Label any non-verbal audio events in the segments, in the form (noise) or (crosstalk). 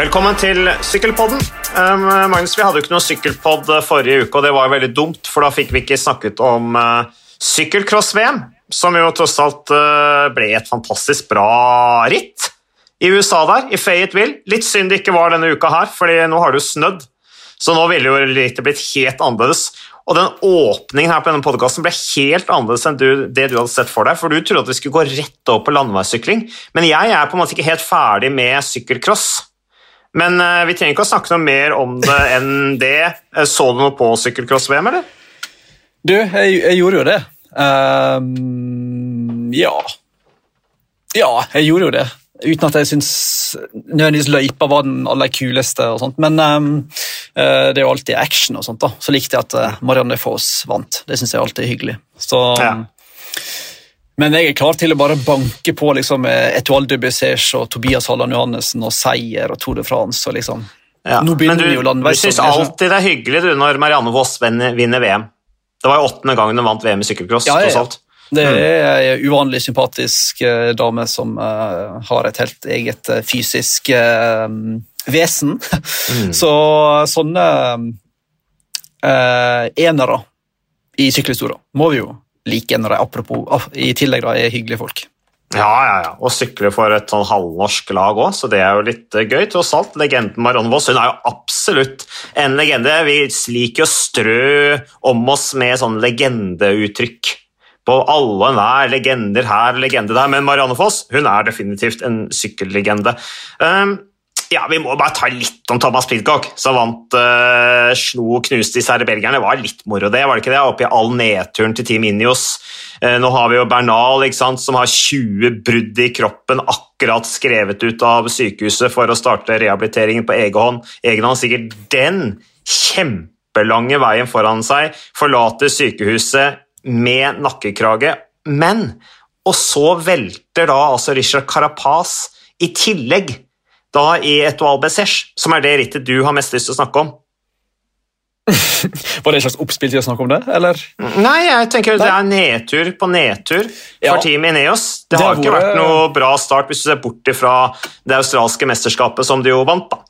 Velkommen til Sykkelpodden. Um, Magnus, Vi hadde jo ikke noe sykkelpodd forrige uke, og det var jo veldig dumt, for da fikk vi ikke snakket om uh, sykkelcross-VM, som jo tross alt uh, ble et fantastisk bra ritt i USA der, i Fayetteville. Litt synd det ikke var denne uka her, fordi nå har det jo snødd, så nå ville jo rittet blitt helt annerledes. Og den åpningen her på denne podkasten ble helt annerledes enn du, det du hadde sett for deg, for du trodde at vi skulle gå rett over på landeveissykling, men jeg er på en måte ikke helt ferdig med sykkelcross. Men uh, vi trenger ikke å snakke noe mer om det (laughs) enn det. Eh, så du noe på sykkelcross-VM, eller? Du, jeg, jeg, gjorde jo det. Um, ja. Ja, jeg gjorde jo det. Uten at jeg syns nødvendigvis løypa var den aller kuleste. og sånt. Men um, det er jo alltid action og sånt. da. Så likte jeg at Marianne Foss vant. Det syns jeg alltid er hyggelig. Så... Ja. Men jeg er klar til å bare banke på liksom, Etoile de Bessèche og Tobias Halland Johannessen og seier og Tour de France. og liksom... Ja. Nå Men du, du syns alltid det er hyggelig du, når Marianne Voss vinner VM. Det var jo åttende gangen hun vant VM i sykkelcross. Ja, ja, ja. Det mm. er en uvanlig sympatisk uh, dame som uh, har et helt eget uh, fysisk vesen. Mm. (laughs) Så sånne enere i sykkelhistoria må vi jo like når de apropos, i tillegg da, er hyggelige folk. Ja, ja, ja. Og sykle for et sånn halvnorsk lag òg, så det er jo litt eh, gøy. Tross alt, legenden Marianne Voss hun er jo absolutt en legende. Vi liker å strø om oss med sånn legendeuttrykk på alle og enhver. Legender her, legende der. Men Marianne Foss hun er definitivt en sykkellegende. Um, ja, Vi må bare ta litt om Thomas Pidcock, som vant uh, slo knuste disse belgierne. Det var litt moro, det. var det ikke det? Oppi all nedturen til Team Inios. Uh, nå har vi jo Bernal, ikke sant, som har 20 brudd i kroppen, akkurat skrevet ut av sykehuset for å starte rehabiliteringen på egen hånd. Egen hånd sikkert den kjempelange veien foran seg, forlater sykehuset med nakkekrage. Men Og så velter da altså Richard Carapaz i tillegg da i Etoile Bessèche, som er det rittet du har mest lyst til å snakke om. (laughs) Var det et slags oppspill til å snakke om det, eller? Nei, jeg tenker Nei. det er nedtur på nedtur for ja. teamet Ineos. Det, det har ikke vært noe bra start hvis du ser bort fra det australske mesterskapet som de jo vant, da.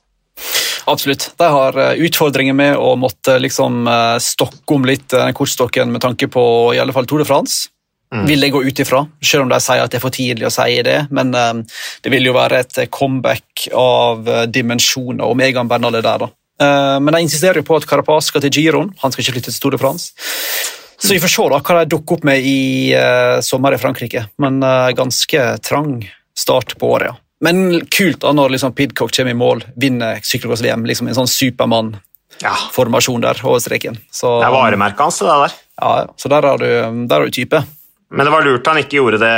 Absolutt. De har eh, utfordringer med å måtte liksom eh, stokke om litt den kortstokken med tanke på i alle fall Tour de France. Mm. vil jeg gå ut ifra, selv om de sier at det er for tidlig å si det. Men um, det vil jo være et comeback av uh, dimensjoner, og Megan Bernal er der. da. Uh, men de insisterer jo på at Carapaz skal til Giron, han skal ikke flytte til Store France. Så vi får se da hva de dukker opp med i uh, sommer i Frankrike. Men ganske trang start på året, ja. Men kult da når liksom Pidcock kommer i mål, vinner sykkelcross-VM. liksom En sånn Supermann-formasjon der over streken. Så, det er varemerket hans, det der. Ja, så der har du, der har du type. Men det var lurt han ikke gjorde det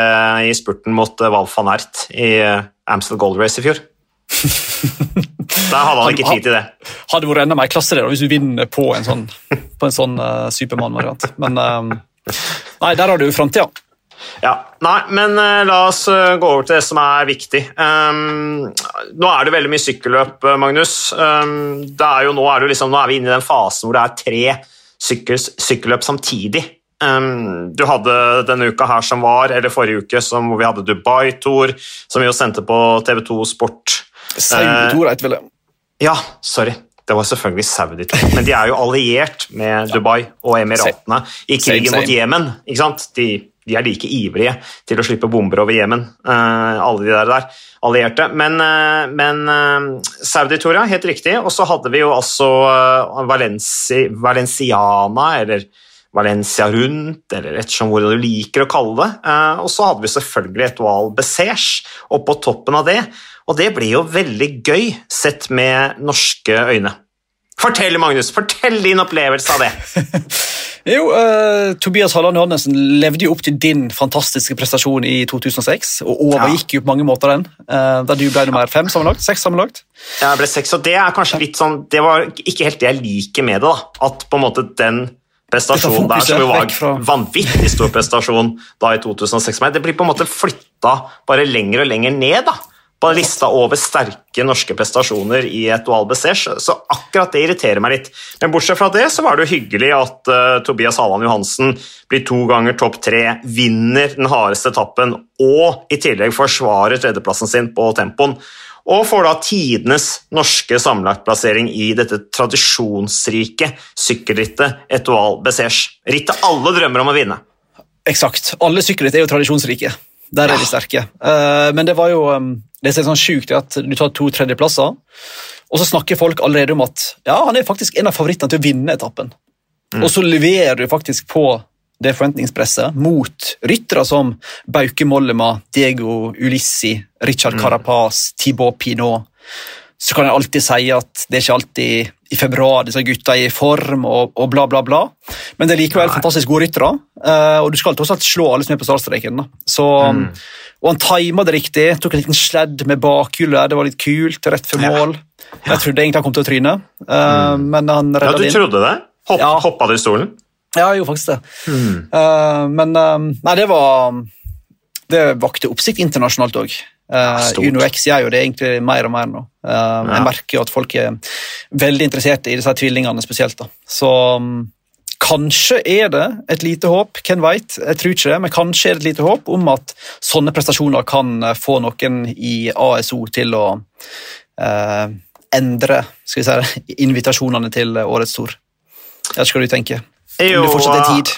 i spurten mot eh, Val van Ert i eh, Amstel Gold Race i fjor. (laughs) Da hadde han ikke tid til det. Hadde vært enda mer klasse det hvis du vinner på en sånn, (laughs) på en sånn uh, Supermann-variant. Men um, nei, der har du framtida. Ja, nei, men uh, la oss uh, gå over til det som er viktig. Um, nå er det veldig mye sykkelløp, Magnus. Um, er jo, nå, er det liksom, nå er vi inne i den fasen hvor det er tre sykkel, sykkelløp samtidig. Um, du hadde denne uka her som var, eller forrige uke, som, hvor vi hadde Dubai-tour, som vi jo sendte på TV2 Sport. Saudi-tour, uh, vel det? Ja, sorry. Det var selvfølgelig Saudi-tour. Men de er jo alliert med Dubai og Emiratene i krigen mot Jemen. De, de, er like ivrige til å slippe bomber over Jemen, uh, alle de der, der allierte. Men, uh, men uh, Saudi-tour, ja, helt riktig. Og så hadde vi jo altså Valenci, Valenciana, eller Valencia rundt, eller ettersom hvordan du liker å kalle det. Eh, og så hadde vi selvfølgelig Etoile Bessèche oppå toppen av det, og det ble jo veldig gøy sett med norske øyne. Fortell, Magnus, fortell din opplevelse av det. (laughs) jo, uh, Tobias Halland Johannessen levde jo opp til din fantastiske prestasjon i 2006, og overgikk jo på mange måter den, uh, da du ble nummer fem sammenlagt. Seks sammenlagt. Ja, jeg ble seks, og det er kanskje litt sånn Det var ikke helt det jeg liker med det, da. At på en måte den prestasjon der, som jo var vanvittig stor prestasjon da i 2006. Men det blir på en måte flytta bare lenger og lenger ned da, på lista over sterke norske prestasjoner i et Dual Bessèche, så akkurat det irriterer meg litt. Men bortsett fra det så var det jo hyggelig at uh, Tobias Halland Johansen blir to ganger topp tre, vinner den hardeste etappen og i tillegg forsvarer tredjeplassen sin på tempoen. Og får da tidenes norske sammenlagtplassering i dette tradisjonsrike sykkelrittet Etoile Bessège. Rittet alle drømmer om å vinne. Eksakt. Alle sykkelritt er jo tradisjonsrike. Der er de sterke. Uh, men det var jo um, det som er sånn sjukt, at du tar to tredjeplasser, og så snakker folk allerede om at ja, han er faktisk en av favorittene til å vinne etappen. Mm. Og så leverer du faktisk på det forventningspresset mot ryttere som Bauke Mollema, Diego Ulissi, Richard mm. Carapaz, Thibaut Pinot. Så kan jeg alltid si at det er ikke alltid i februar disse gutta er i form, og, og bla, bla, bla. Men det er likevel Nei. fantastisk gode ryttere, uh, og du skal tross alt slå alle som er på startstreken. Så, mm. Og han tima det riktig, tok en liten sledd med bakhjulet, det var litt kult, rett før mål. Ja. Jeg trodde egentlig han kom til å tryne, uh, mm. men han redda det inn. Ja, du trodde det? Hopp, ja. Hoppa du i stolen? Ja, jeg gjorde faktisk det. Mm. Uh, men Nei, det var Det vakte oppsikt internasjonalt òg. Uh, Uno X gjør jo det egentlig mer og mer nå. Uh, ja. Jeg merker jo at folk er veldig interessert i disse tvillingene spesielt. da. Så um, kanskje er det et lite håp, hvem veit, jeg tror ikke det, men kanskje er det et lite håp om at sånne prestasjoner kan få noen i ASO til å uh, endre skal vi si, (laughs) invitasjonene til årets tour. Jeg vet ikke hva du tenker. Jo, det fortsatt er tid.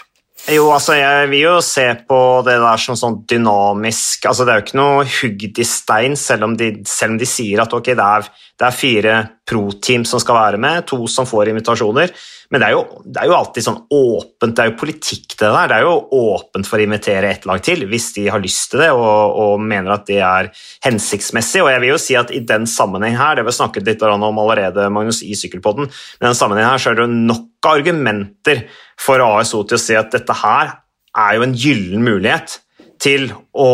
Jo, altså jeg vil jo se på det der som sånn dynamisk altså Det er jo ikke noe hugd i stein, selv om de, selv om de sier at ok, det er, det er fire pro-team som skal være med, to som får invitasjoner. Men det er, jo, det er, jo, alltid sånn åpent, det er jo politikk det der. Det er jo åpent for å invitere ett lag til hvis de har lyst til det og, og, mener at det er hensiktsmessig. Og jeg vil jo si at i den sammenheng her, det har vi snakket litt om allerede, Magnus, i Sykkelpodden, men i den sammenheng her så er det jo nok argumenter for ASO til å si at dette her er jo en gyllen mulighet til å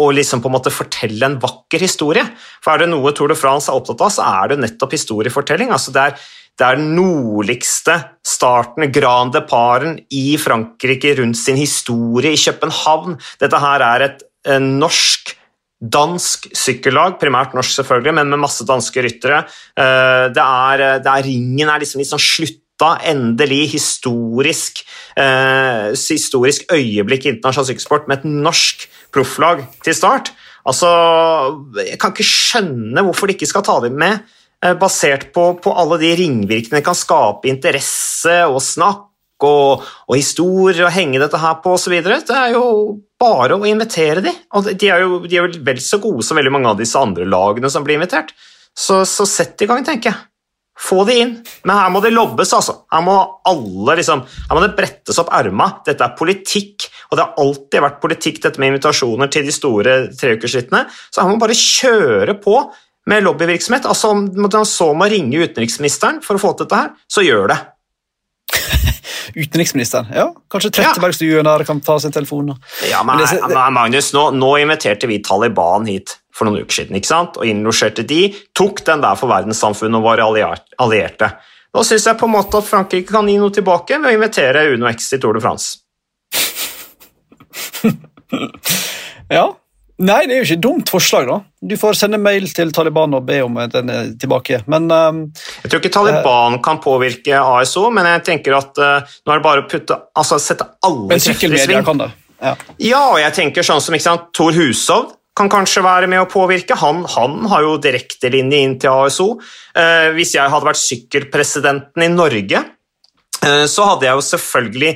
og liksom på en måte fortelle en vakker historie. For er det noe Tour de France er opptatt av, så er det nettopp historiefortelling. Altså det er det er den nordligste starten, Grand Deparen i Frankrike, rundt sin historie i København. Dette her er et, norsk dansk sykkellag, primært norsk selvfølgelig, men med masse danske ryttere. Eh, det er, det er ringen er liksom litt sånn slutta, endelig historisk, eh, historisk øyeblikk i internasjonal sykkelsport med et norsk profflag til start. Altså, Jeg kan ikke skjønne hvorfor de ikke skal ta dem med. Eh, basert på, på alle de ringvirkningene kan skape interesse og snakk og, og historier og henge dette her på osv. Det er jo bare å invitere dem. Og de er jo de er vel så gode som veldig mange av disse andre lagene som blir invitert. Så, så sett i gang, tenker jeg. Få de inn. Men her må det lobbes, altså. Her må alle liksom, her må det brettes opp erma. Dette er politikk, og det har alltid vært politikk, dette med invitasjoner til de store treukersrittene. Så her må man bare kjøre på med lobbyvirksomhet. Altså Om man så må ringe utenriksministeren for å få til dette her, så gjør det. (laughs) utenriksministeren, ja. Kanskje Trettebergstuen der kan ta sin telefon. Ja, men, men det, Magnus, nå, nå, inviterte vi Taliban hit for noen uker siden ikke sant? og innlosjerte de, tok den der for verdenssamfunnet og var allierte. Da syns jeg på en måte at Frankrike kan gi noe tilbake ved å invitere Uno X til Tour de France. (laughs) ja, Nei, det er jo ikke et dumt forslag, da. Du får sende mail til Taliban og be om den tilbake, men um, Jeg tror ikke Taliban uh, kan påvirke ASO, men jeg tenker at uh, nå er det bare å putte altså sette alle krefter i sving. Kan det. Ja. ja, og jeg tenker sånn som ikke sant, Tor Hushovd kan kanskje være med å påvirke. Han, han har jo direktelinje inn til ASO. Uh, hvis jeg hadde vært sykkelpresidenten i Norge, så hadde jeg jo selvfølgelig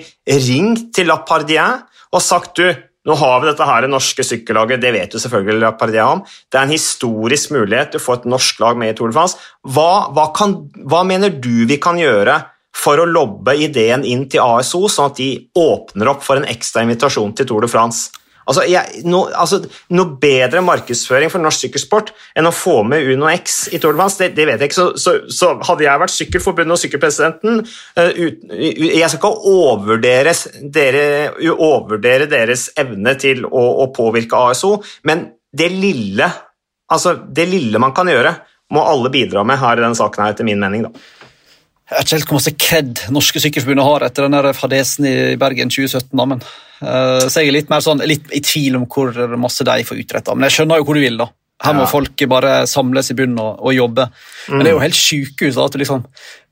ringt til Lapardien og sagt du nå har vi dette her norske sykkellaget, det vet du selvfølgelig Lapardien om. Det er en historisk mulighet til å få et norsk lag med i Tour de France. Hva, hva, kan, hva mener du vi kan gjøre for å lobbe ideen inn til ASO, sånn at de åpner opp for en ekstra invitasjon til Tour de France? Altså, jeg, no, altså, Noe bedre markedsføring for norsk sykkelsport enn å få med Uno X i Tour de France, det, det vet jeg ikke. Så, så, så, hadde jeg vært Sykkelforbundet og sykkelpresidenten uh, ut, Jeg skal ikke overvurdere, dere, overvurdere deres evne til å, å, påvirke ASO, men det lille, altså, det lille man kan gjøre, må alle bidra med her i denne saken, her, etter min mening. da. Jeg vet ikke helt hvor masse kred Norske Sykkelforbundet har etter den fadesen i Bergen 2017. Da, men, så jeg er litt, mer sånn, litt i tvil om hvor masse de får utretta. Men jeg skjønner jo hvor du vil. da. Her må ja. folk bare samles i bunnen og, og jobbe. Mm. Men det er jo helt sjukehus at liksom,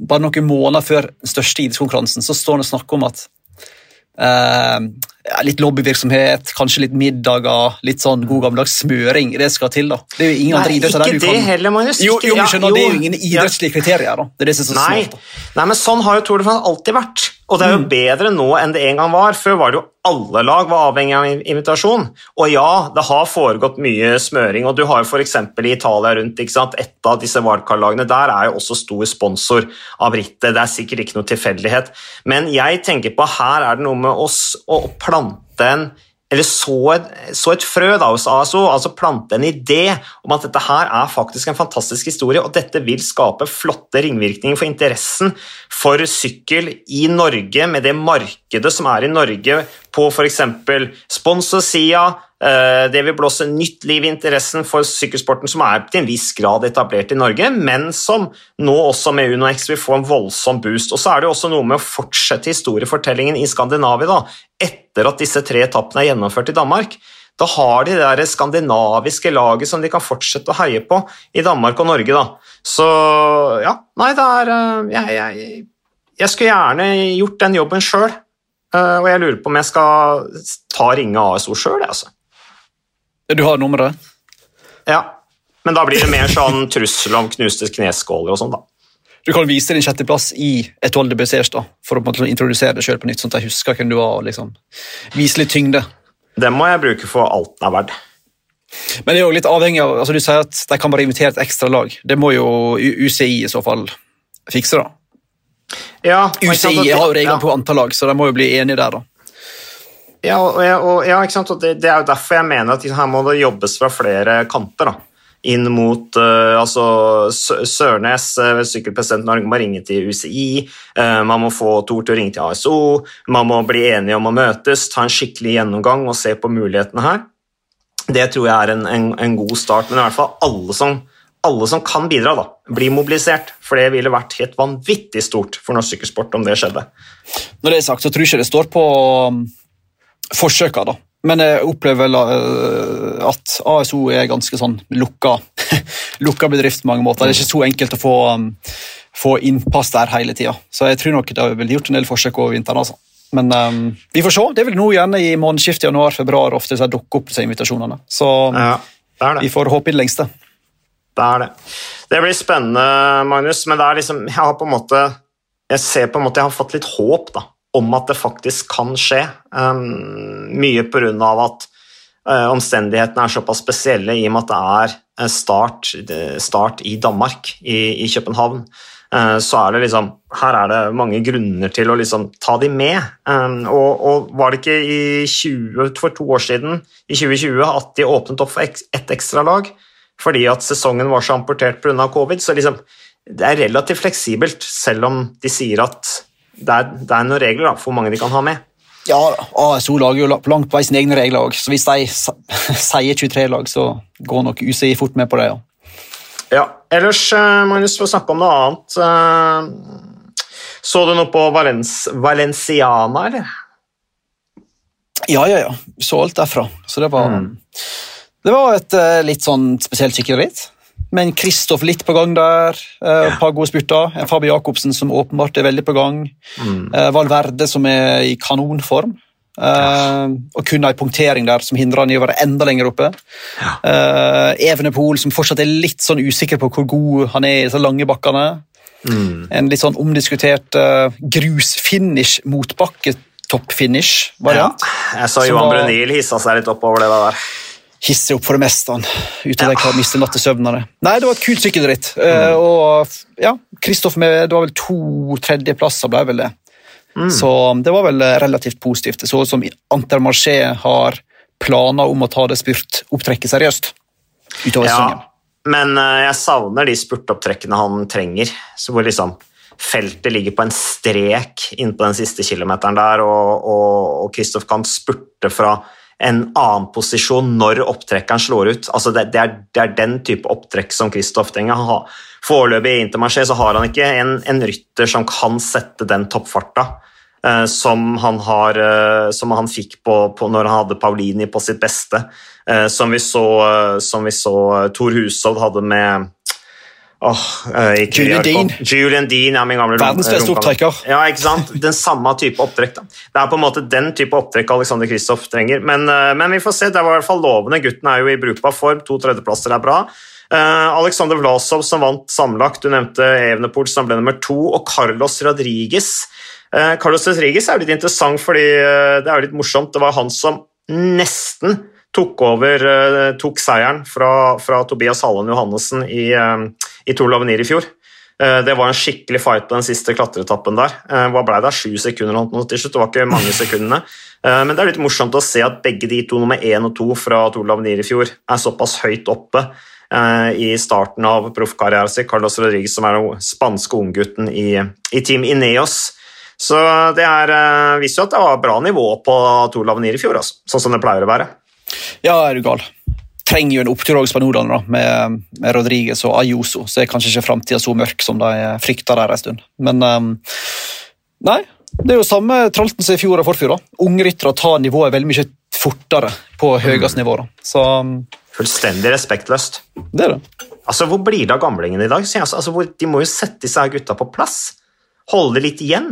bare noen måneder før den største idrettskonkurransen så står det og snakker om at eh, litt lobbyvirksomhet, kanskje litt middager, litt sånn god gammeldags smøring. Det skal til, da. Det er jo ingen andre idretter der du kan... Heller. Jo, jo, skjønner, ja, jo, det er jo ingen idrettslige kriterier. da. Det er det som er så Nei. smart. Nei, men sånn har jo Tour de France alltid vært. Og det er jo mm. bedre nå enn det en gang var. Før var det jo alle lag var avhengig av invitasjon. Og ja, det har foregått mye smøring, og du har jo f.eks. i Italia rundt ikke sant? Et av disse wildcard-lagene der er jo også stor sponsor av rittet. Det er sikkert ikke noe tilfeldighet. Men jeg tenker på her er det noe med oss å plante en eller så et, så et, frø da, hos ASO, altså plante en idé om at dette her er faktisk en fantastisk historie, og dette vil skape flotte ringvirkninger for interessen for sykkel i Norge, med det markedet som er i Norge på f.eks. sponsorsida, det vil blåse nytt liv i interessen for sykkelsporten, som er til en viss grad etablert i Norge, men som nå også med UnoX vil få en voldsom boost. Og så er det jo også noe med å fortsette historiefortellingen i Skandinavia da, etter at disse tre etappene er gjennomført i Danmark. Da har de det der skandinaviske laget som de kan fortsette å heie på i Danmark og Norge. Da. Så ja, nei, det er eh, jeg, jeg, jeg skulle gjerne gjort den jobben sjøl. Eh, og jeg lurer på om jeg skal ta ringe ASO sjøl, altså. Du har nummeret? Ja, men da blir det mer sånn trussel om knuste kneskåler og sånn, da. Du kan vise din sjetteplass i et Etoile de Bessers da, for å måte, introdusere deg sjøl på nytt, sånn at jeg husker hvem du var. og liksom, Vise litt tyngde. Det må jeg bruke for alt den er verdt. Men det er jo litt avhengig av, altså Du sier at de kan bare invitere et ekstra lag. Det må jo UCI i så fall fikse, da. Ja, UCI har jo regler ja. på antall lag, så de må jo bli enige der. da. Ja, og, og, ja, det, det, er jo derfor jeg mener at her må det jobbes fra flere kanter. da. Inn mot uh, altså Sørnes, uh, sykkelpresident Norge, må ringe til UCI. Uh, man må få Tor til å ringe til ASO. Man må bli enige om å møtes, ta en skikkelig gjennomgang og se på mulighetene her. Det tror jeg er en, en, en god start. Men i hvert fall alle som, alle som kan bidra, da, blir mobilisert. For det ville vært helt vanvittig stort for norsk sykkelsport om det skjedde. Når det er sagt, så tror jeg ikke det står på forsøka, da. Men jeg opplever vel eh, at ASO er ganske sånn lukka, (laughs) lukka bedrift på mange måter. Det er ikke så enkelt å få, um, få innpass der hele tida. Så jeg tror nok det har blitt gjort en del forsøk over vinteren. altså. Men um, vi får se. Det er vel nå gjerne i månedsskiftet januar-februar ofte så dukker opp disse invitasjonene. Så ja, det det. vi får håpe i det lengste. Det er det. Det blir spennende, Magnus, men det er liksom Jeg har på en måte Jeg ser på en måte jeg har fått litt håp, da om at det faktisk kan skje. Um, mye pga. at uh, omstendighetene er såpass spesielle i og med at det er eh, start, start i Danmark, i, i København. Uh, så er det liksom Her er det mange grunner til å liksom ta de med. Um, og, og, var det ikke i 20, for to år siden, i 2020, at de åpnet opp for ett ekstra lag fordi at sesongen var så amportert pga. covid? Så liksom, det er relativt fleksibelt, selv om de sier at det er, det er, noen regler da, for hvor mange de kan ha med. Ja, ASO lager jo langt på vei sine egne regler òg, så hvis de (laughs) sier 23 lag, så går nok UCI fort med på det. Ja, ja ellers, eh, Magnus, for å snakke om noe annet eh, Så du noe på Valens Valenciana, eller? Ja, ja, ja. Så alt derfra. Så det var, mm. det var et eh, litt sånn spesielt sykkelritt men Kristoff litt på gang der. Eh, et par gode spurter. Fabio Jacobsen som åpenbart er veldig på gang. Mm. Eh, Valverde som er i kanonform. Uh, og kun ei punktering der som hindrer han i å være enda lenger oppe. Ja. Uh, Evenepool som fortsatt er litt sånn usikker på hvor god han er i disse lange bakkene. Mm. En litt sånn omdiskutert uh, grusfinish, motbakketoppfinish-variant. Ja. Jeg så Johan var... Brunil hissa seg litt oppover det der hisse opp for det meste. Uten at jeg kan miste nattesøvnen Nei, det var et kult sykkelritt. Mm. Uh, og ja, Kristoff med det var vel to tredjeplasser, ble vel det. Mm. Så det var vel relativt positivt. Det så ut som Intermarché har planer om å ta det spurtopptrekket seriøst utover ja, sesongen. Men uh, jeg savner de spurtopptrekkene han trenger, så hvor liksom feltet ligger på en strek inn på den siste kilometeren der, og Kristoff kan spurte fra en annen posisjon når opptrekkeren slår ut. Altså det, det, er, det, er, den type opptrekk som Kristoff trenger. Ha. Foreløpig i Intermarché så har han ikke en, en, rytter som kan sette den toppfarta eh, som, han har, eh, som, han fikk på, på, når han hadde Paulini på sitt beste. Eh, som, vi så, som vi så Tor Hushovd hadde med Eh, ikke Julian. Dean. Julian Dean, ja, min gamle Verdens beste opptrekker. Ja, ikke sant? Den samme type opptrekk. da. Det er på en måte den type opptrekk Alexander Kristoff trenger. Men, eh, men vi får se. Det var i hvert fall lovende. Gutten er jo i brukbar form. To tredjeplasser er bra. Eh, Alexander Vlasov som vant sammenlagt. Du nevnte Evenepool som ble nummer to. Og Carlos Rodriguez. Eh, Carlos Rodriguez er jo litt interessant fordi det er jo litt morsomt. Det var han som nesten tok over, eh, tok seieren fra, fra Tobias Hallen Johannessen i, eh, i Tour Lavenir i fjor. Eh, Det var en skikkelig fight på den siste klatreetappen der. Hva ble det? Sju sekunder eller noe til slutt? Det var ikke mange sekundene. Men det er litt morsomt å se at begge de to, nummer én og to fra Tour Lavenir i fjor, er såpass høyt oppe i starten av proffkarrieren sin. Carlos Rodriguez, som er den spanske unggutten i, i Team Ineos. Så det er, viser jo at det var bra nivå på Tour Lavenir i fjor, altså. sånn som det pleier å være. Ja, er du gal. Trenger jo en opptur også spanjolene, da, med, med Rodriguez og Ayuso. Så er kanskje ikke framtida så mørk som de frykta der en stund. Men um, nei, det er jo samme tralten som i fjor og forfjor. da. Ungryttere tar nivået veldig mye fortere på høyest nivå. Så ehm, Fullstendig respektløst. det er det. Altså, Hvor blir det av gamlingene i dag? Altså, altså, hvor, de må jo sette disse gutta på plass. Holde litt igjen.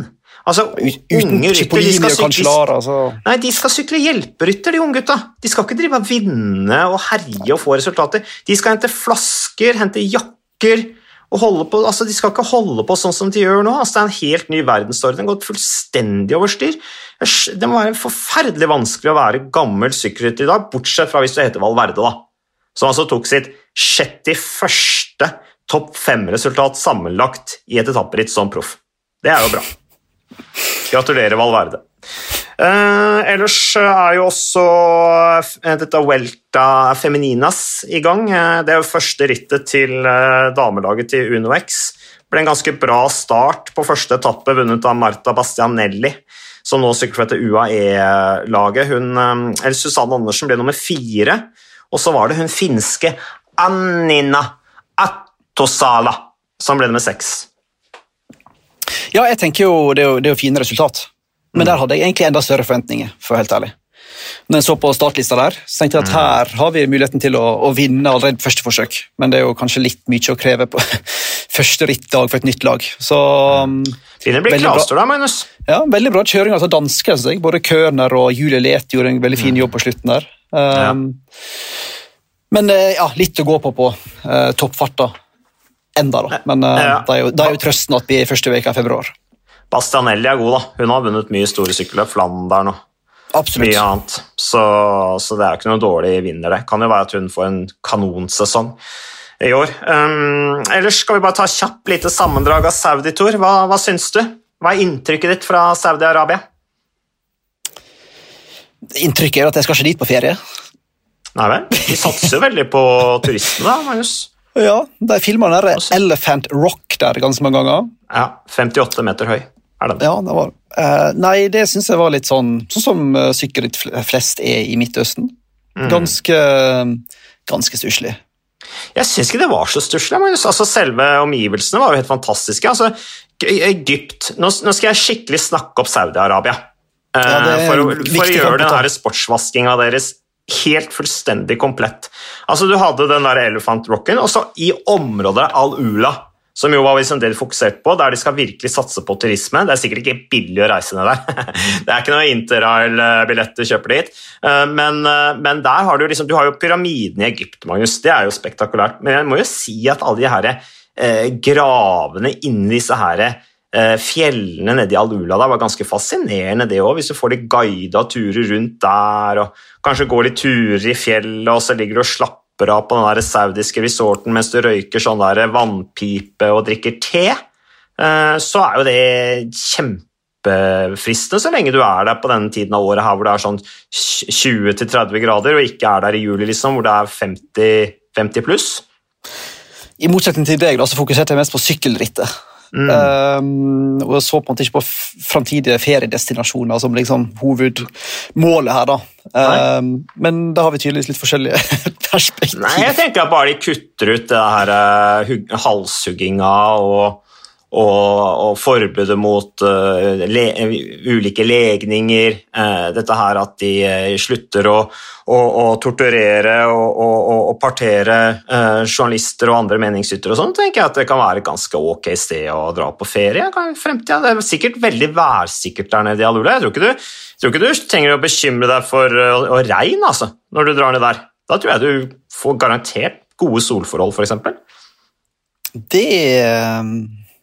Altså, Uten unge rytter de Cipollini skal, sykle, Cancellara, så nei, de skal sykle hjelperytter, de unge gutta. De skal ikke drive og vinne og herje og få resultater. De skal hente flasker, hente jakker og holde på, altså De skal ikke holde på sånn som de gjør nå. altså Det er en helt ny verdensorden. Gått fullstendig over styr. Det må være forferdelig vanskelig å være gammel sykkelrytter i dag, bortsett fra hvis du heter Valverde, da. Som altså tok sitt 61. topp fem-resultat sammenlagt i et etapperitt som proff. Det er jo bra. Gratulerer, Valverde. Eh, ellers er jo også eh, dette Welta Femininas i gang. Eh, det er jo første rittet til eh, damelaget til UnoX. Ble en ganske bra start på første etappe, vunnet av Marta Bastianelli, som nå sykler for dette UAE-laget. Susanne Andersen ble nummer fire, og så var det hun finske Annina Attosala som ble nummer seks. Ja, jeg tenker jo det er jo, det er jo fine resultat. Men der hadde jeg egentlig enda større forventninger, for å helt ærlig. Når jeg så på startlista der, så tenkte jeg at her har vi muligheten til å, å vinne allerede på første forsøk. Men det er jo kanskje litt mye å kreve på (laughs) første rittdag for et nytt lag. Så blir Veldig kravstor da, Magnus. ja, veldig bra kjøring av altså dansker. Altså. Både Køhner og Julie Let gjorde en veldig fin jobb på slutten der. Um, Men eh, ja, litt å gå på på uh, toppfarta enda, da. Men eh, Ja. det, er jo, det er jo trøsten at vi er i første uke i februar. Bastianelli er god, da. Hun har vunnet mye store sykkelløp, Flandern og Absolutt. mye annet. Så, så det er jo ikke noe dårlig vinner, det. Kan jo være at hun får en kanonsesong i år. Um, ellers skal vi bare ta kjapp lite sammendrag av Saudi-tour. Hva, hva syns du? Hva er inntrykket ditt fra Saudi-Arabia? Inntrykket er at jeg skal ikke dit på ferie. Nei vel? De satser veldig på turistene, da, Magnus. Ja, De filma den Elephant Rock der ganske mange ganger. Ja, 58 meter høy er den. Ja, det var uh, Nei, det syns jeg var litt sånn sånn som uh, sykkelritt flest er i Midtøsten. Ganske ganske stusslig. Jeg syns ikke det var så stusslig. Altså, selve omgivelsene var jo helt fantastiske. Altså, Egypt Nå, nå skal jeg skikkelig snakke opp Saudi-Arabia. eh, Ja, for, for å gjøre denne den sportsvaskinga deres helt fullstendig komplett. Altså, Du hadde den der Elephant Rocken, og så i området Al-Ula, som jo var liksom det de fokuserte på, der de skal virkelig satse på turisme. Det er sikkert ikke billig å reise ned der. (laughs) det er ikke noe Interrail-billett du kjøper dit. Eh, Men, eh, men der har du liksom, du har jo pyramiden i Egypt, Magnus. Det er jo spektakulært. Men jeg må jo si at alle de her eh, gravene inni disse her eh, fjellene nede i Alula da var ganske fascinerende, det òg. Hvis du får litt guida turer rundt der, og kanskje går litt turer i fjellet, og så ligger du og slapper av på den der saudiske resorten mens du røyker sånn der vannpipe og drikker te, eh, så er jo det kjempefristende så lenge du er der på denne tiden av året her hvor det er sånn 20-30 grader, og ikke er der i juli, liksom, hvor det er 50, 50 pluss. I motsetning til deg da, så fokuserte jeg mest på sykkelrittet. Um, og jeg så på en måte ikke på framtidige feriedestinasjoner som liksom hovedmålet her. da. Um, men da har vi tydeligvis litt forskjellige (laughs) perspektiv. Nei, jeg tenker at bare de kutter ut det her uh, halshugginga og, og, og forbudet mot uh, le, ulike legninger. Uh, dette her at de uh, slutter å, å, å torturere og, å, partere journalister og andre meningsytere og sånn, tenker jeg at det kan være et ganske ok sted å dra på ferie. Fremtida. Det er sikkert veldig værsikkert der nede i Alula. Jeg tror ikke du, tror ikke du trenger å bekymre deg for regn altså, når du drar ned der. Da tror jeg du får garantert gode solforhold, f.eks. Det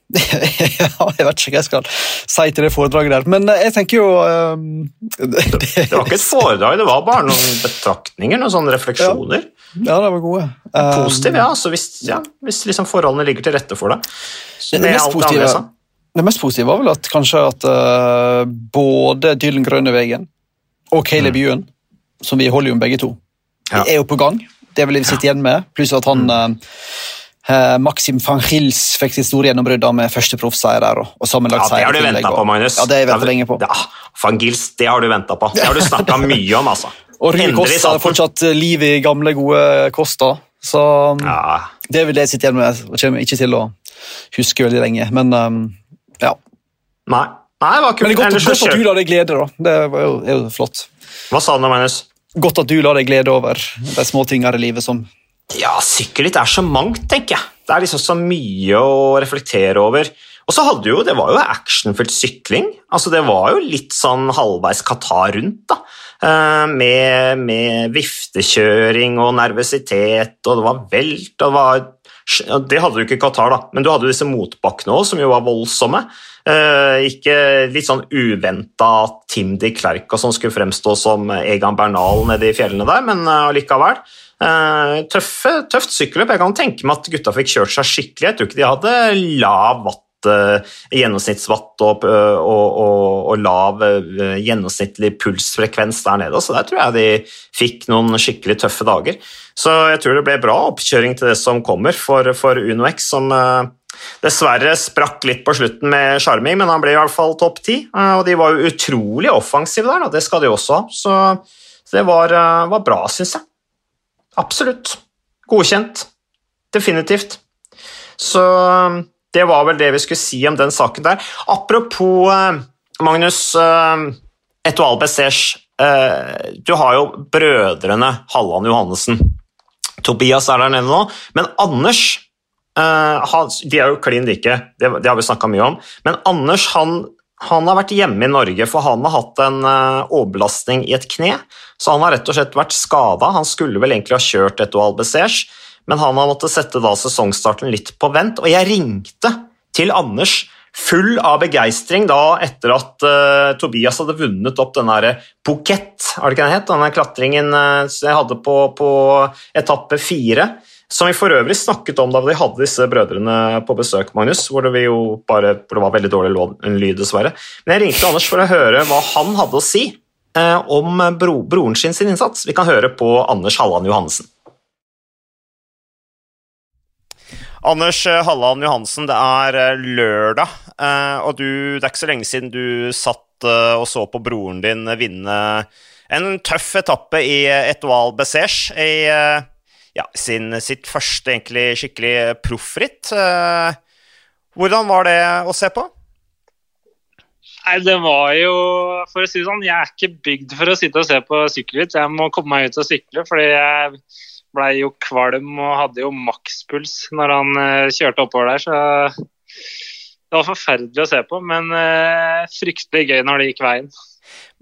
(laughs) jeg vet ikke hva jeg skal si til det foredraget der, men eh, jeg tenker jo um, (laughs) det, det, var ikke et foredrag, det var bare noen betraktninger, noen sånne refleksjoner. Ja, ja det var gode. Positiv, Positive, ja. Altså hvis, ja, hvis liksom forholdene ligger til rette for deg. Det, det, mest positive, det, mest positive, var vel at kanskje at uh, både Dylan Grønnevegen og Caleb mm. Ewan, som vi holder jo begge to, ja. er jo på gang. Det vil vi sitte igjen med, pluss at han uh, Maxim van Gils fikk sitt store gjennombrudd med første proffseier der. Og, og ja, det har du venta på, Magnus. Ja, det har jeg lenge på. Ja, van Gils, det har du venta på. Det har du snakka mye om, altså. (laughs) og Rui Costa har fortsatt liv i gamle, gode Costa. Så ja. det vil jeg sitte igjen med. Jeg kommer ikke til å huske veldig lenge, men um, ja. Nei. Nei, det var kult. Men det er godt, godt at du lar deg glede, da. Det er jo, er jo flott. Hva sa du, Magnus? Godt at du lar deg glede over de små tingene i livet som ja, sykkelritt er så mangt, tenker jeg. Det er liksom så mye å reflektere over. Og så hadde jo, Det var jo actionfylt sykling. altså Det var jo litt sånn halvveis Qatar rundt. da, eh, med, med, viftekjøring og nervøsitet, og det var velt og det var Det hadde du ikke i Qatar, da, men du hadde jo disse motbakkene òg, som jo var voldsomme. Eh, ikke litt sånn uventa Tim de Klerk og sånn skulle fremstå som Egan Bernal nede i fjellene der, men allikevel. Uh, Uh, tøffe, tøft sykkelløp. Jeg kan tenke meg at gutta fikk kjørt seg skikkelig. Jeg tror ikke de hadde lav watt, gjennomsnittsvatt og, og, og, og lav gjennomsnittlig pulsfrekvens der nede, så der tror jeg de fikk noen skikkelig tøffe dager. Så jeg tror det ble bra oppkjøring til det som kommer for, for UnoX, som dessverre sprakk litt på slutten med sjarming, men han ble i hvert fall topp ti. og de var jo utrolig offensive der, og det skal de også ha. Så, det var, var bra, syns jeg. Absolutt. Godkjent. Definitivt. Så um, det var vel det vi skulle si om den saken der. Apropos Magnus Etoile Bessers. Du har jo brødrene Halland Johannessen. Tobias er der nede nå, men Anders De er jo klin like, det, har vi snakka mye om. Men Anders han han har vært hjemme i Norge, for han har hatt en uh, overbelastning i et kne. Så han har rett og slett vært skada. Han skulle vel egentlig ha kjørt et Albezers, men han har måttet sette da sesongstarten litt på vent. Og jeg ringte til Anders full av begeistring etter at uh, Tobias hadde vunnet opp den derre Bukett, er det ikke det het? Denne klatringen uh, jeg hadde på, på etappe fire. Som vi for øvrig snakket om da vi hadde disse brødrene på besøk, Magnus, hvor det, bare, hvor det var veldig dårlig lyd, dessverre. Men jeg ringte Anders for å høre hva han hadde å si eh, om bro, broren sin, sin innsats. Vi kan høre på Anders Halland Johansen. Anders eh, Halland Johansen, det er eh, lørdag, eh, og du, det er ikke så lenge siden du satt og så på broren din vinne en tøff etappe i Etoile Bessèche ja, sin, sitt første egentlig skikkelig proffritt. Eh, hvordan var det å se på? Nei, det var jo For å si det sånn, jeg er ikke bygd for å sitte og se på sykkelritt. Jeg må komme meg ut og sykle, fordi jeg blei jo kvalm og hadde jo makspuls når han uh, kjørte oppover der. Så det var forferdelig å se på, men uh, fryktelig gøy når det gikk veien.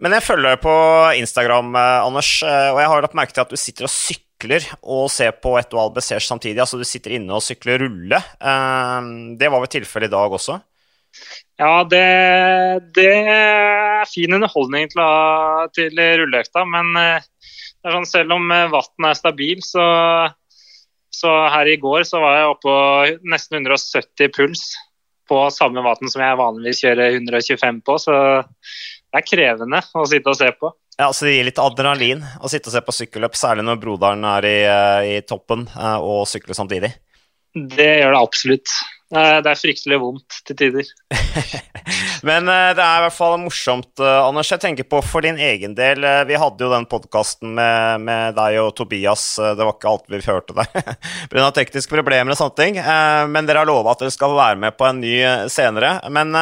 Men jeg følger deg på Instagram, Anders, og jeg har lagt merke til at du sitter og sykler sykler og ser på et Etoile Besers samtidig. Altså du sitter inne og sykler rulle. Ehm, det var vel tilfellet i dag også? Ja, det, det er fin underholdning til, til rulleøkta, men eh, sånn, selv om eh, vannet er stabil, så, så, her i går så var jeg oppe på nesten 170 puls på samme vann som jeg vanligvis kjører 125 på, så det er krevende å sitte og se på. Ja, så Det gir litt adrenalin å sitte og se på sykkelløp, særlig når broderen er i, eh, i toppen eh, og sykler samtidig? Det gjør det absolutt. Det er fryktelig vondt til tider. (laughs) Men uh, det er i hvert fall morsomt, uh, Anders. Jeg tenker på for din egen del. Uh, vi hadde jo den podkasten med, med, deg og Tobias. det var ikke alt vi hørte der (laughs) pga. tekniske problemer og sånne ting. men dere har lova at dere skal være med på en ny senere. Men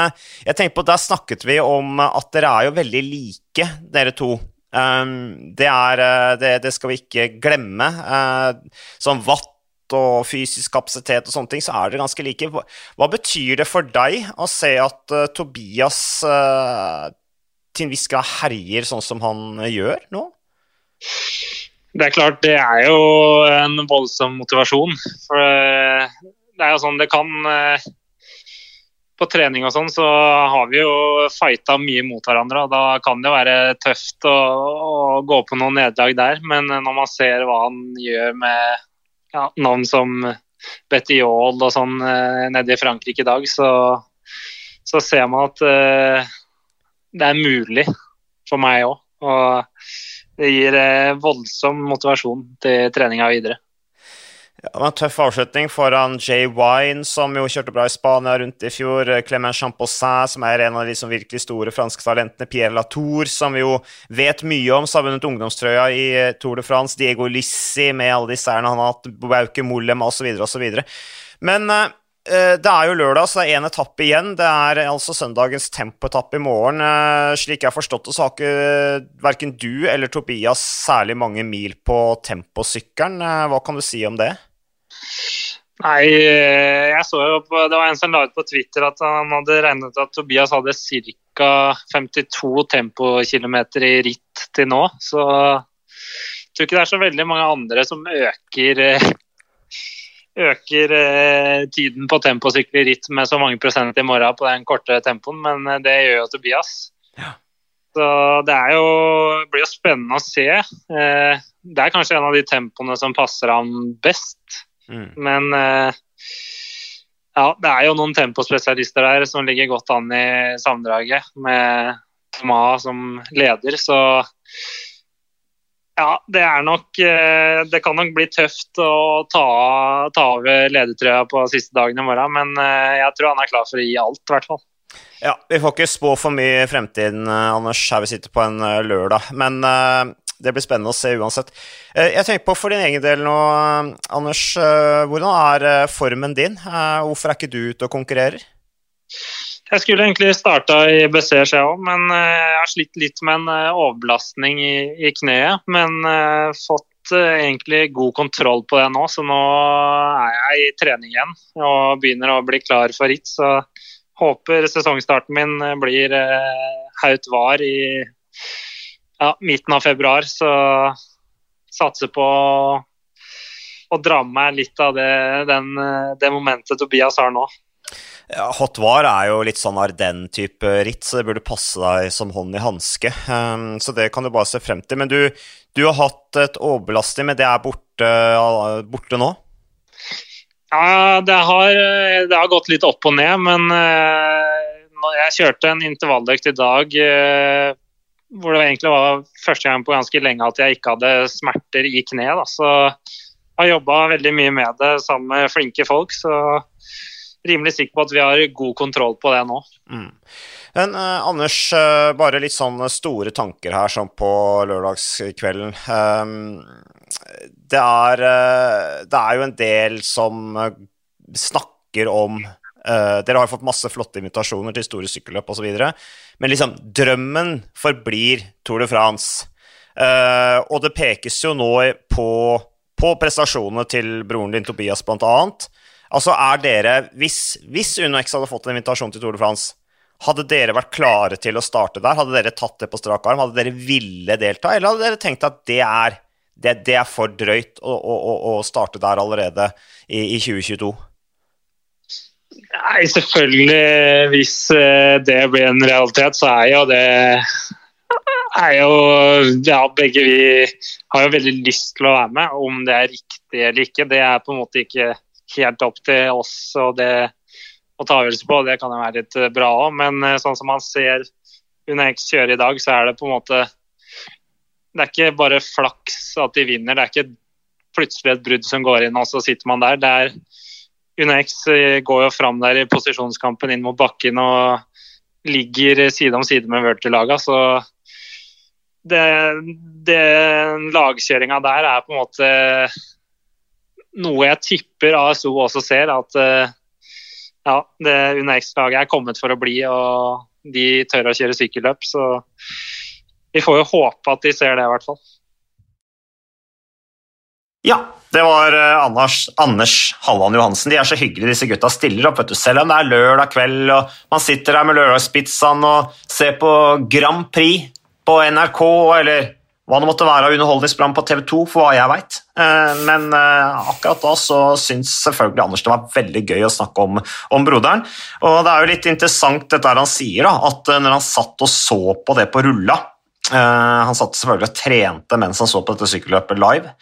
jeg tenker på, der snakket vi om at dere er jo veldig like, dere to. Det, er, det, det, skal vi ikke glemme. sånn watt og fysisk kapasitet og sånne ting, så er dere ganske like. Hva, betyr det for deg å se at uh, Tobias uh, til en viss grad herjer sånn som han gjør nå? Det er klart, det er jo en voldsom motivasjon. For det er jo sånn det kan På trening og sånn så har vi jo fighta mye mot hverandre, og da kan det være tøft å, å gå på noen nederlag der. Men når man ser hva han gjør med ja, navn som Betty Yahl og sånn eh, nede i Frankrike i dag, så, så ser man at uh, det er mulig for meg òg. Og det gir uh, voldsom motivasjon til treninga videre. Ja, det var en tøff avslutning foran Jay Wine, som jo kjørte bra i Spania rundt i fjor. Clement Champossin, som er en av de som virkelig store franske talentene. Pierre Latour, som vi jo vet mye om, som har vunnet ungdomstrøya i Tour de France. Diego Lissi med alle de seirene han har hatt. Bauke Mollem osv. osv. Men eh, det er jo lørdag, så det er én etappe igjen. Det er altså søndagens tempoetappe i morgen. Eh, slik jeg har forstått det, så har ikke verken du eller Tobias særlig mange mil på temposykkelen. Eh, hva kan du si om det? Nei, eh, jeg så jo på, Det var en som la ut på Twitter at han hadde regnet at Tobias hadde ca. 52 tempokilometer i ritt til nå. Så jeg tror ikke det er så veldig mange andre som øker eh, øker eh, tiden på temposykkel i ritt med så mange prosent i morgen på den korte tempoen, men det gjør jo Tobias. Ja. Så det er jo, blir jo spennende å se. Det er kanskje en av de tempoene som passer ham best. Mm. Men uh, ja, det er jo noen tempospesialister der som ligger godt an i sammendraget, med Thomas som leder, så ja, det er nok uh, Det kan nok bli tøft å ta, ta av ledertrøya på siste dagen i morgen, men uh, jeg tror han er klar for å gi alt, i hvert fall. Ja, Vi får ikke spå for mye i fremtiden, Anders, her vi sitter på en lørdag. Men det blir spennende å se uansett. Eh, jeg tenker på for din egen del nå, Anders. Eh, hvordan er eh, formen din? Hvorfor er ikke du ute og konkurrerer? Jeg skulle egentlig starta i BC, jeg òg, men jeg har slitt litt med en overbelastning i, i kneet. Men fått egentlig god kontroll på det nå, så nå er jeg i trening igjen og begynner å bli klar for ritt. Så håper sesongstarten min blir Haut Var i ja, midten av februar, så satser på å dra med meg litt av det, den, det momentet Tobias har nå. Ja, Hot War er jo litt sånn Arden-type ritt, så det burde passe deg som hånd i hanske. Um, så det kan du bare se frem til. Men du, du har hatt et overbelastning, men det er borte, borte nå? Ja, det har, det har, gått litt opp og ned, men uh, jeg kjørte en intervalløkt i dag uh, hvor det egentlig var første gang på ganske lenge at jeg ikke hadde smerter i kneet. Så jeg har jobba veldig mye med det sammen med flinke folk. Så rimelig sikker på at vi har god kontroll på det nå. Mm. Men eh, Anders, uh, bare litt sånn store tanker her sånn på lørdagskvelden. Um, det, er, uh, det er jo en del som snakker om Dere har fått masse flotte invitasjoner til store sykkelløp osv. Men liksom, drømmen forblir Tour de France. Uh, og det pekes jo nå på, på prestasjonene til broren din Tobias, blant annet. Altså, er dere Hvis, hvis UnoX hadde fått en invitasjon til Tour de France, hadde dere vært klare til å starte der? Hadde dere tatt det på strak arm? Hadde dere ville delta, eller hadde dere tenkt at det er, det, det er for drøyt å, å, å, starte der allerede i, i 2022? Nei, selvfølgelig. Hvis eh, det blir en realitet, så er jo det er jo Ja, begge vi har jo veldig lyst til å være med. Om det er riktig eller ikke, det er på en måte ikke helt opp til oss og det å ta avgjørelse på. Det kan jo være litt bra òg, men eh, sånn som man ser UNEX kjøre i dag, så er det på en måte Det er ikke bare flaks at de vinner. Det er ikke plutselig et brudd som går inn, og så sitter man der. Det er UnoX går jo fram der i posisjonskampen inn mot bakken og ligger side om side med Virtual-laga, så det, lagkjøringa der er på en måte noe jeg tipper ASO også ser, at ja, det UNEX-laget er kommet for å bli, og de tør å kjøre sykkelløp. Så vi får jo håpe at de ser det, i hvert fall. Ja, det var Anders, Anders Halland Johansen. De er så hyggelige, disse gutta. Stiller opp, vet du. Selv om det er lørdag kveld og man sitter der med lørdagspizzaen og ser på Grand Prix på NRK eller hva det måtte være av underholdningsprogram på TV 2, for hva jeg veit. Men akkurat da så syns selvfølgelig Anders det var veldig gøy å snakke om, om broderen. Og det er jo litt interessant dette han sier, da, at når han satt og så på det på rulla han satt selvfølgelig og trente mens han så på dette sykkelløpet live.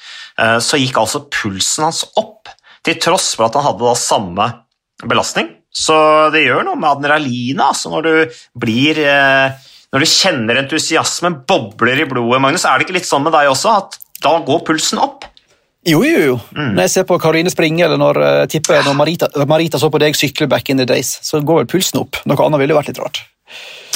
Så gikk altså pulsen hans opp, til tross for at han hadde da samme belastning. Så det gjør noe med adrenalinet altså når du blir når du kjenner entusiasmen bobler i blodet, Magnus, er det ikke litt sånn med deg også, at da går pulsen opp? Jo, jo, jo. Mm. Når jeg ser på Karoline springe, eller når, tipper, når Marita, Marita, så på deg sykle back in the days, så går vel pulsen opp. Noe annet ville vært litt rart.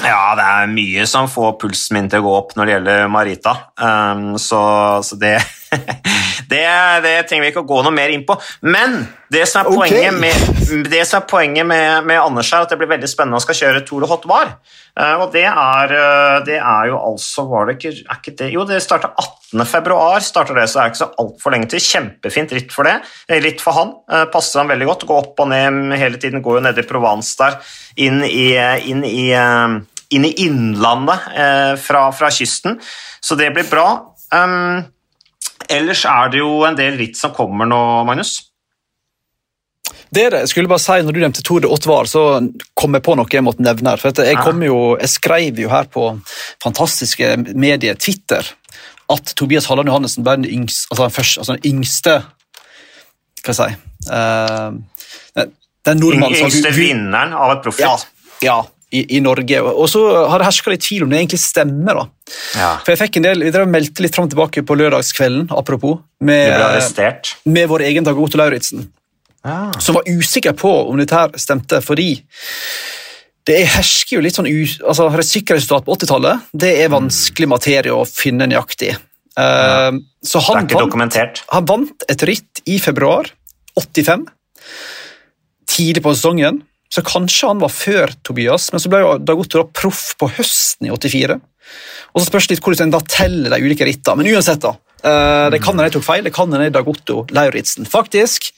Ja, det er mye som får pulsen min til å gå opp når det gjelder Marita, um, så, så det, (laughs) det, det trenger vi ikke å gå noe mer inn på. Men det som er poenget, okay. med, det som er poenget med, med, Anders her, at det blir veldig spennende å skal kjøre Tour de Hot Var. Uh, og det er, det er, jo altså var det ikke, er ikke det, Jo, det starta 18. februar, starter det, så det er ikke så altfor lenge til. Kjempefint ritt for det. Ritt for han. Passer han veldig godt. Gå opp og ned hele tiden. Går jo nede i Provence der, inn i, inn i, inn i innlandet fra, fra, kysten. Så det blir bra. Um, ellers er det jo en del ritt som kommer nå, Magnus. Det er det. Jeg skulle bare si, når du nevnte Tour de Otvar, så kom jeg på noe jeg måtte nevne. her. For jeg, jo, jeg skrev jo her på fantastiske medier Twitter at Tobias Halland Johannessen ble den yngste, altså den, første, altså den yngste Hva skal jeg si uh, Den nordmannen som Yngste vinneren av et proffritt? Ja, ja i, i, Norge. Og så har det herska litt tvil om det egentlig stemmer. da. Ja. For jeg fikk en del, Vi meldte litt fram og tilbake på lørdagskvelden apropos, med, med vår egen Dag Otto Lauritzen ja. som var usikker på om dette her stemte, fordi det hersker jo litt sånn altså Sikkerhetsresultat på 80-tallet det er vanskelig materie å finne nøyaktig. Ja. Uh, så han er ikke vant. Han vant et ritt i februar 85, tidlig på sesongen. Så kanskje han var før Tobias, men så ble jo Dag Otto proff på høsten i 84. Og så spørs det litt hvordan en da teller de ulike rittene. Men uansett, da. Uh, det kan hende jeg tok feil. Det kan hende Dag Otto Lauritzen faktisk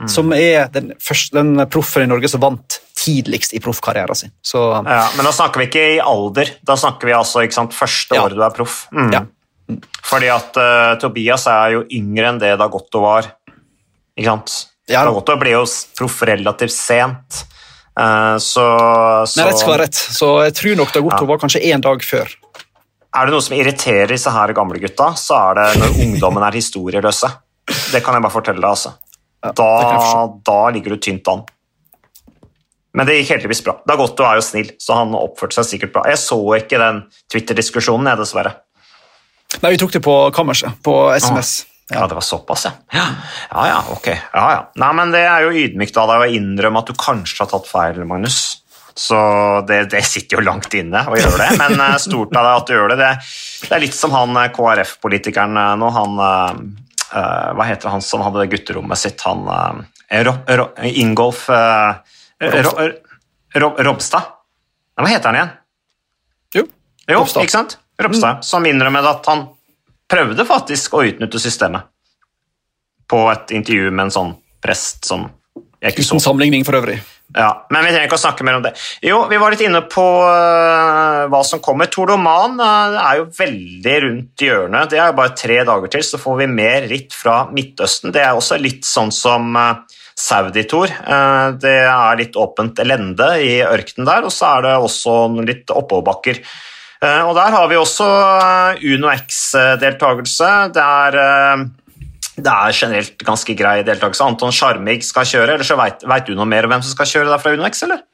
Mm. Som er den, første, den proffen i Norge som vant tidligst i proffkarrieren sin. Så, ja, men da snakker vi ikke i alder, da snakker vi altså sant, første ja. året du er proff. Mm. Ja. Mm. Fordi at uh, Tobias er jo yngre enn det Dagotto var. Ikke sant? Ja. Dagotto ble jo proff relativt sent. Uh, så, så Men rett skal være rett, så jeg tror nok Dagotto var kanskje én dag før. Er det noe som irriterer disse her gamle gutta, så er det når ungdommen er historieløse. Det kan jeg bare fortelle deg. altså. Ja, da, da, ligger du tynt an. Men det gikk heldigvis bra. Dagotto er jo snill, så han oppførte seg sikkert bra. Jeg så ikke den Twitter-diskusjonen, jeg, dessverre. Nei, vi tok det på kammerset, på SMS. Ah. Ja, det var såpass, ja. ja. Ja, ja, ok. Ja, ja. Nei, men det er jo ydmykt av deg å innrømme at du kanskje har tatt feil, Magnus. Så det, det sitter jo langt inne å gjøre det, men eh, stort av deg at du gjør det. Det, det er litt som han eh, KrF-politikeren eh, nå, han uh, Hva heter han som hadde gutterommet sitt? Han uh, Ingolf uh, Ro, Robstad? Hva heter han igjen? Jo, jo Robstad. ikke sant? Robstad, mm. Som innrømmet at han prøvde faktisk å utnytte systemet på et intervju med en sånn prest som jeg ikke så. Uten sammenligning for øvrig. Ja, Men vi trenger ikke å snakke mer om det. Jo, Vi var litt inne på uh, hva som kommer. Tordoman uh, er jo veldig rundt hjørnet. Det er jo bare tre dager til, så får vi mer ritt fra Midtøsten. Det er også litt sånn som uh, Saudi-Tour. Uh, det er litt åpent elende i ørkenen der, og så er det også litt oppoverbakker. Og der har vi også Uno X-deltakelse. Det er det er generelt ganske grei deltakelse. Anton Sjarmig skal kjøre, eller så veit du noe mer om hvem som skal kjøre der fra UnoX, eller?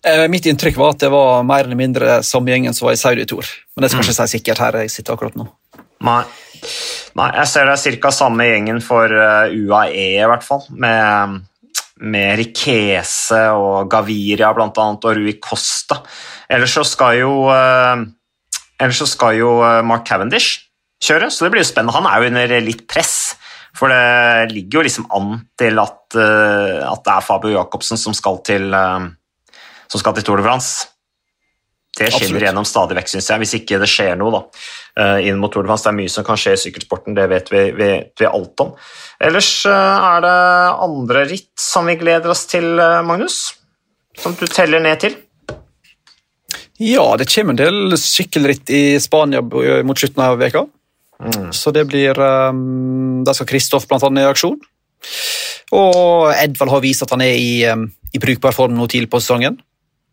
Eh, mitt inntrykk var at det var mer eller mindre samme gjengen som var i Saudi Tour. Men det skal mm. ikke si sikkert her jeg sitter akkurat nå. Nei. Nei jeg ser det er ca. samme gjengen for UAE, i hvert fall. Med, med Rikese og Gaviria blant annet, og Rui Costa. Ellers så skal jo, uh, ellers så skal jo Mark Cavendish kjøre, så det blir jo spennende. Han er jo under litt press, for det ligger jo liksom an til at, uh, at det er Fabio Jacobsen som skal til, som skal til Tour de France. Det skinner gjennom stadig vekk, syns jeg, hvis ikke det skjer noe da, eh, inn mot Tour de France. Det er mye som kan skje i sykkelsporten, det vet vi, vet vi alt om. Ellers eh, er det andre ritt som vi gleder oss til, eh, Magnus? Som du teller ned til? Ja, det kommer en del sykkelritt i Spania mot slutten av veka. Mm. Så det blir um, Der skal Kristoff bl.a. i aksjon. Og Edvald har vist at han er i, um, i brukbar form nå tidlig på sesongen.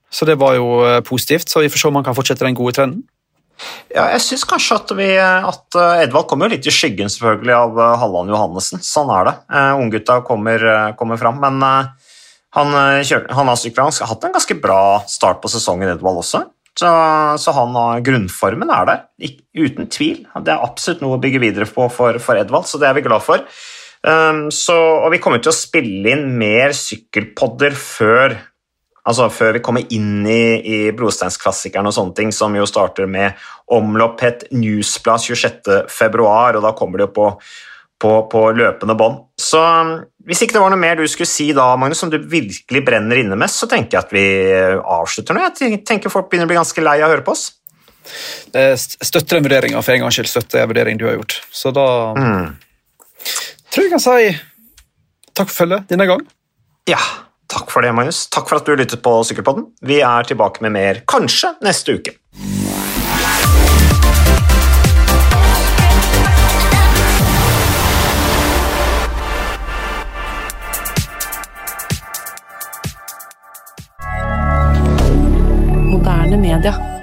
Så det var jo eh, positivt. Så vi får se om han kan fortsette den gode trenden. Ja, jeg syns kanskje at, vi, at eh, Edvald kommer litt i skyggen selvfølgelig av eh, Halland Johannessen. Sånn er det. Uh, Unggutta kommer, kommer fram. Men uh, han, kjør, han har syklet, har hatt en ganske bra start på sesongen, Edvald også. Så, så han grunnformen er der, uten tvil. Det er absolutt noe å bygge videre på for, for Edvald, så det er vi glad for. Um, så, og vi kommer til å spille inn mer sykkelpodder før Altså Før vi kommer inn i, i Brosteinsklassikeren og sånne ting, som jo starter med omlopp het Newsblad 26.2, og da kommer det jo på, på, på løpende bånd. Så um, hvis ikke det var noe mer du skulle si da, Magnus, som du virkelig brenner inne med, så tenker jeg at vi avslutter nå. Jeg tenker folk begynner å bli ganske lei av å høre på oss. Jeg støtter den vurderinga, for en gangs skyld støtter jeg vurderingen du har gjort. Så da mm. tror jeg kan si takk for følget denne gang. Ja. Takk for det, Magnus. Takk for at du lyttet på Sykkelpodden. Vi er tilbake med mer kanskje neste uke. Moderne.